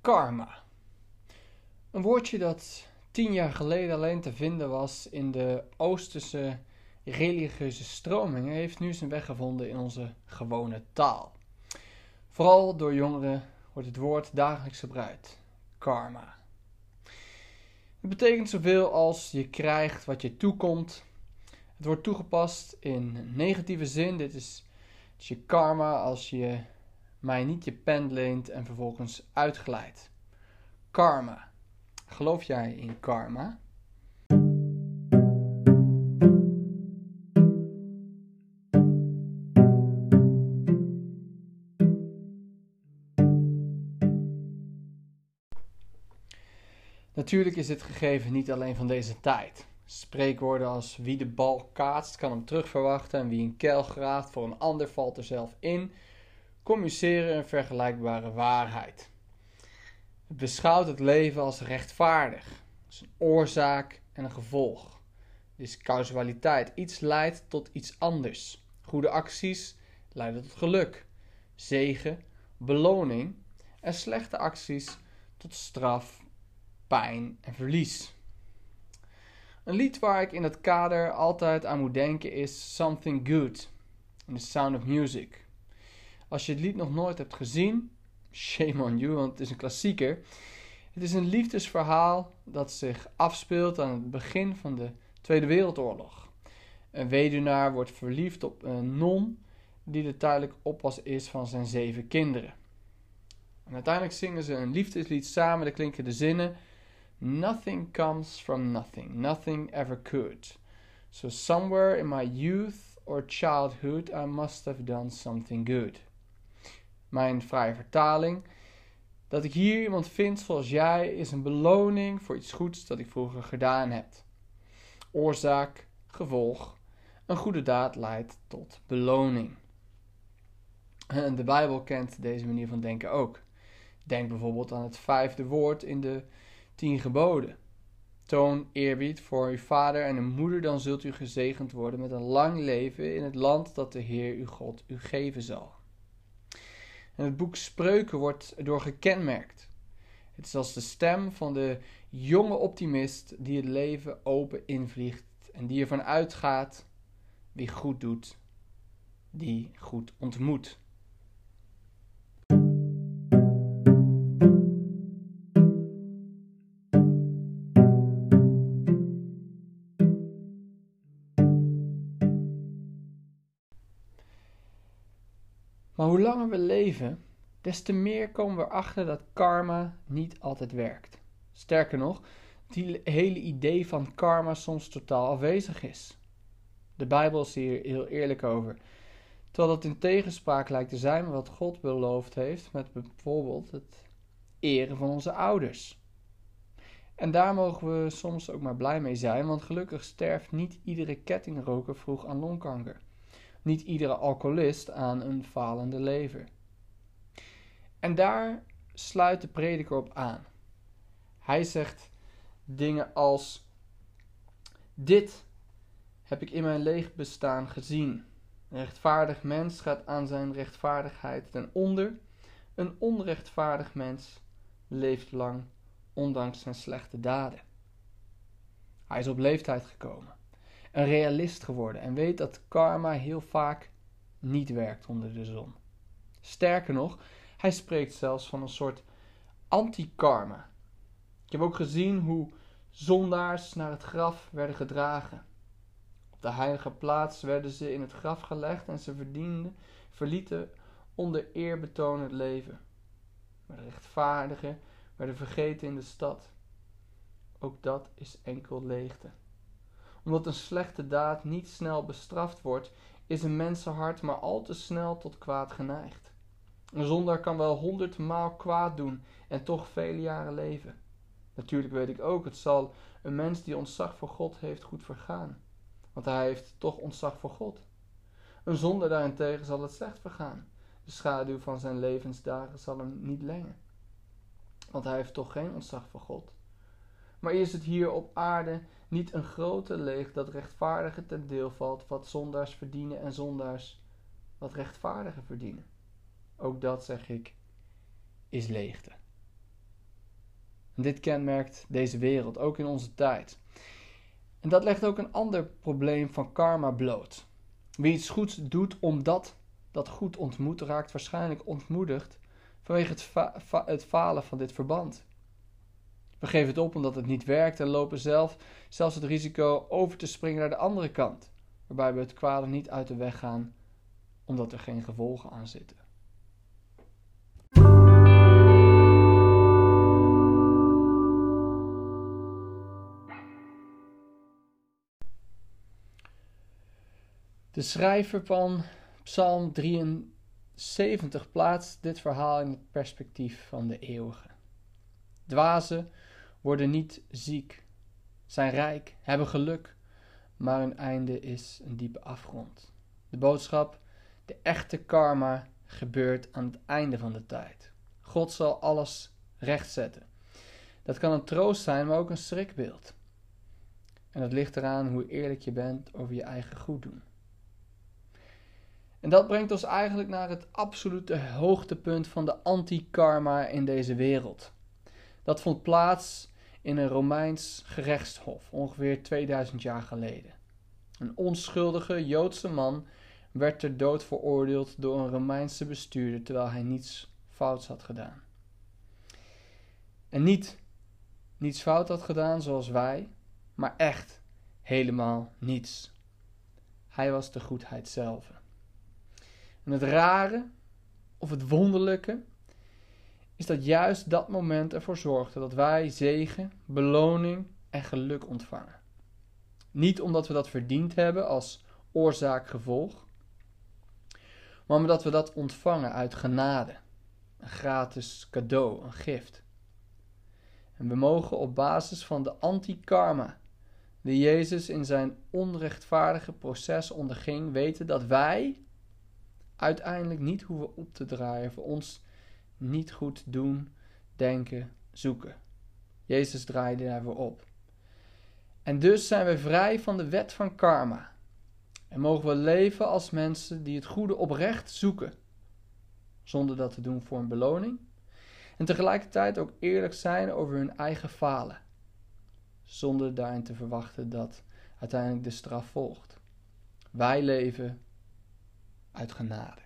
Karma. Een woordje dat tien jaar geleden alleen te vinden was in de Oosterse religieuze stromingen, heeft nu zijn weg gevonden in onze gewone taal. Vooral door jongeren wordt het woord dagelijks gebruikt: karma. Het betekent zoveel als je krijgt wat je toekomt. Het wordt toegepast in negatieve zin. Dit is, je karma als je mij niet je pen leent en vervolgens uitglijdt. Karma. Geloof jij in karma? Natuurlijk is dit gegeven niet alleen van deze tijd. Spreekwoorden als wie de bal kaatst kan hem terugverwachten en wie een kel graaft voor een ander valt er zelf in communiceren een vergelijkbare waarheid. Het beschouwt het leven als rechtvaardig, als een oorzaak en een gevolg. Het is causaliteit. Iets leidt tot iets anders. Goede acties leiden tot geluk, zegen, beloning en slechte acties tot straf, pijn en verlies. Een lied waar ik in dat kader altijd aan moet denken is Something Good in The Sound of Music. Als je het lied nog nooit hebt gezien, shame on you, want het is een klassieker. Het is een liefdesverhaal dat zich afspeelt aan het begin van de Tweede Wereldoorlog. Een weduwnaar wordt verliefd op een non die de tijdelijk oppas is van zijn zeven kinderen. En uiteindelijk zingen ze een liefdeslied samen, daar klinken de zinnen: Nothing comes from nothing, nothing ever could. So somewhere in my youth or childhood I must have done something good mijn vrije vertaling. Dat ik hier iemand vind zoals jij is een beloning voor iets goeds dat ik vroeger gedaan heb. Oorzaak, gevolg. Een goede daad leidt tot beloning. De Bijbel kent deze manier van denken ook. Denk bijvoorbeeld aan het vijfde woord in de tien geboden. Toon eerbied voor uw vader en uw moeder, dan zult u gezegend worden met een lang leven in het land dat de Heer uw God u geven zal. En het boek Spreuken wordt erdoor gekenmerkt. Het is als de stem van de jonge optimist die het leven open invliegt en die ervan uitgaat: wie goed doet, die goed ontmoet. Maar hoe langer we leven, des te meer komen we erachter dat karma niet altijd werkt. Sterker nog, die hele idee van karma soms totaal afwezig is. De Bijbel is hier heel eerlijk over. Terwijl dat in tegenspraak lijkt te zijn met wat God beloofd heeft, met bijvoorbeeld het eren van onze ouders. En daar mogen we soms ook maar blij mee zijn, want gelukkig sterft niet iedere kettingroker vroeg aan longkanker niet iedere alcoholist aan een falende lever. En daar sluit de prediker op aan. Hij zegt dingen als: Dit heb ik in mijn leeg bestaan gezien. Een rechtvaardig mens gaat aan zijn rechtvaardigheid ten onder. Een onrechtvaardig mens leeft lang, ondanks zijn slechte daden. Hij is op leeftijd gekomen een realist geworden en weet dat karma heel vaak niet werkt onder de zon. Sterker nog, hij spreekt zelfs van een soort anti-karma. Ik heb ook gezien hoe zondaars naar het graf werden gedragen. Op de heilige plaats werden ze in het graf gelegd en ze verdienden, verlieten onder eerbetoon het leven. Maar de rechtvaardigen werden vergeten in de stad. Ook dat is enkel leegte omdat een slechte daad niet snel bestraft wordt, is een mensenhart maar al te snel tot kwaad geneigd. Een zondaar kan wel honderdmaal kwaad doen en toch vele jaren leven. Natuurlijk weet ik ook, het zal een mens die ontzag voor God heeft goed vergaan, want hij heeft toch ontzag voor God. Een zondaar daarentegen zal het slecht vergaan. De schaduw van zijn levensdagen zal hem niet lengen, want hij heeft toch geen ontzag voor God. Maar is het hier op aarde niet een grote leeg dat rechtvaardigen ten deel valt, wat zondaars verdienen en zondaars wat rechtvaardigen verdienen? Ook dat, zeg ik, is leegte. En dit kenmerkt deze wereld, ook in onze tijd. En dat legt ook een ander probleem van karma bloot. Wie iets goeds doet omdat dat goed ontmoet, raakt waarschijnlijk ontmoedigd vanwege het, het falen van dit verband. We geven het op omdat het niet werkt en lopen zelf zelfs het risico over te springen naar de andere kant, waarbij we het kwade niet uit de weg gaan omdat er geen gevolgen aan zitten. De schrijver van Psalm 73 plaatst dit verhaal in het perspectief van de eeuwige. Dwazen worden niet ziek, zijn rijk, hebben geluk, maar hun einde is een diepe afgrond. De boodschap, de echte karma, gebeurt aan het einde van de tijd. God zal alles rechtzetten. Dat kan een troost zijn, maar ook een schrikbeeld. En dat ligt eraan hoe eerlijk je bent over je eigen goed doen. En dat brengt ons eigenlijk naar het absolute hoogtepunt van de anti-karma in deze wereld. Dat vond plaats in een Romeins gerechtshof ongeveer 2000 jaar geleden. Een onschuldige Joodse man werd ter dood veroordeeld door een Romeinse bestuurder terwijl hij niets fouts had gedaan. En niet niets fout had gedaan zoals wij, maar echt helemaal niets. Hij was de goedheid zelf. En het rare of het wonderlijke is dat juist dat moment ervoor zorgde dat wij zegen, beloning en geluk ontvangen. Niet omdat we dat verdiend hebben als oorzaak-gevolg, maar omdat we dat ontvangen uit genade, een gratis cadeau, een gift. En we mogen op basis van de anti-karma die Jezus in zijn onrechtvaardige proces onderging, weten dat wij uiteindelijk niet hoeven op te draaien voor ons niet goed doen, denken, zoeken. Jezus draaide daarvoor op. En dus zijn we vrij van de wet van karma. En mogen we leven als mensen die het goede oprecht zoeken, zonder dat te doen voor een beloning. En tegelijkertijd ook eerlijk zijn over hun eigen falen, zonder daarin te verwachten dat uiteindelijk de straf volgt. Wij leven uit genade.